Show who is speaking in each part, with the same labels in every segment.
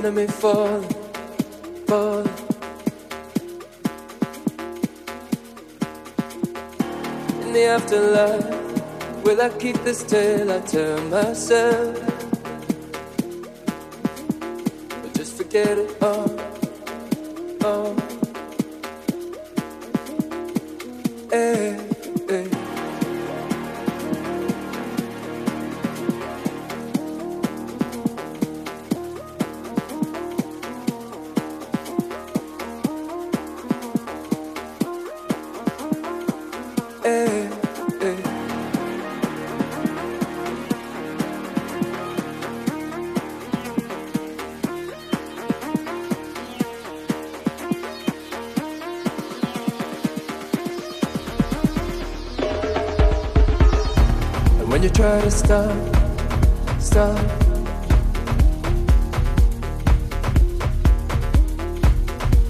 Speaker 1: enemy fall, fall. In the afterlife, will I keep this tale I tell myself? Or just forget it all, all. Hey, hey. Stop, stop.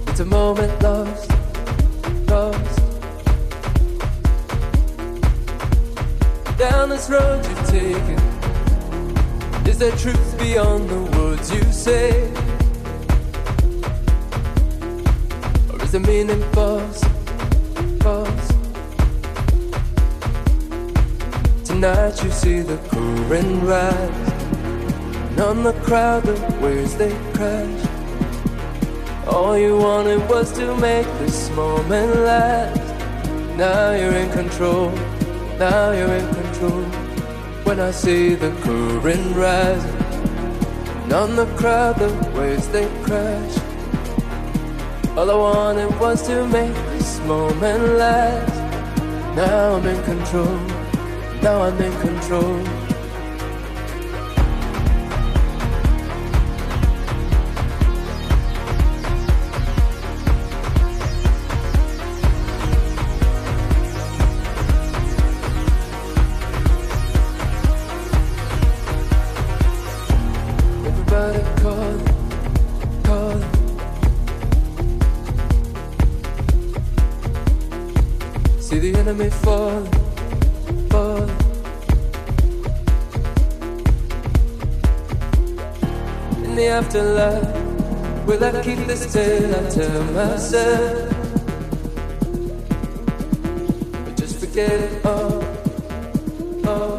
Speaker 1: It's a moment lost, lost. Down this road you've taken, is there truth beyond the words you say? Or is the meaning false? Tonight you see the current rise. And on the crowd the waves they crash. All you wanted was to make this moment last. Now you're in control, now you're in control. When I see the current rising And on the crowd the waves they crash. All I wanted was to make this moment last. Now I'm in control. Now I'm in control. The afterlife, will I keep this tale I tell myself? Or just forget it all, all.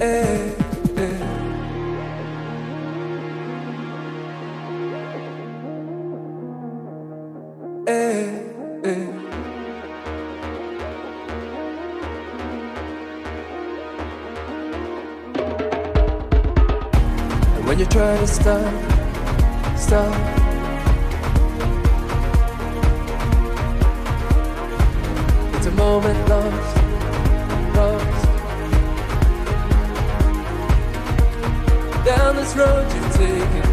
Speaker 1: Eh, stop, stop. It's a moment lost, lost. Down this road you've taken,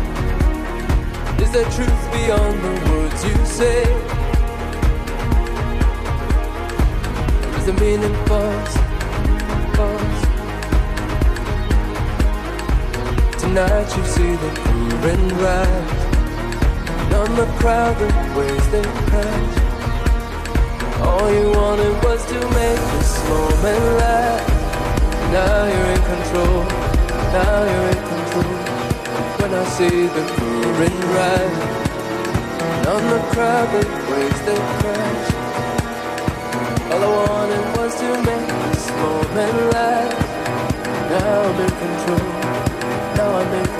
Speaker 1: is there truth beyond the words you say? Or is the meaning false, Tonight you see the current rise And on the crowd the waves they crash All you wanted was to make this moment last Now you're in control Now you're in control. When I see the current rise And on the crowd the waves they crash All I wanted was to make this moment last Now I'm in control. Now